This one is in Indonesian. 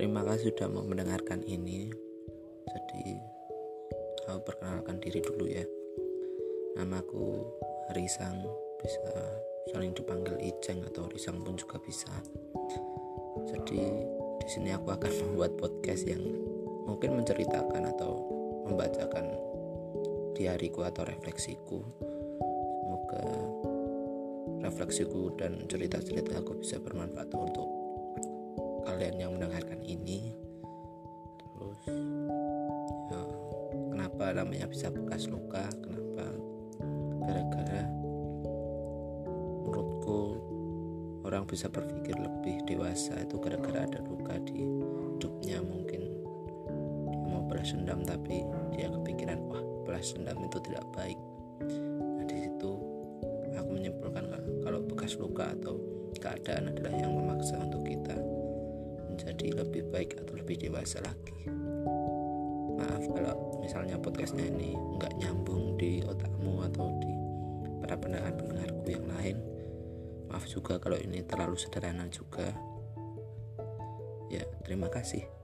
terima kasih sudah mau mendengarkan ini. Jadi aku perkenalkan diri dulu ya. Namaku Risang bisa saling dipanggil Ijeng atau Risang pun juga bisa. Jadi di sini aku akan membuat podcast yang mungkin menceritakan atau membacakan diariku atau refleksiku. Semoga refleksiku dan cerita-cerita aku bisa bermanfaat untuk kalian yang mendengarkan ini. Terus? Ya kenapa namanya bisa bekas luka? Kenapa gara-gara menurutku orang bisa berpikir lebih dewasa itu gara-gara ada luka di hidupnya mungkin. Dia mau balas dendam tapi dia kepikiran wah balas dendam itu tidak baik. Nah di situ aku menyimpulkan kalau bekas luka atau keadaan adalah yang memaksa untuk kita menjadi lebih baik atau lebih dewasa lagi. Maaf kalau misalnya podcastnya ini nggak nyambung di otakmu atau di para pendengar-pendengarku yang lain. Maaf juga kalau ini terlalu sederhana juga. Ya terima kasih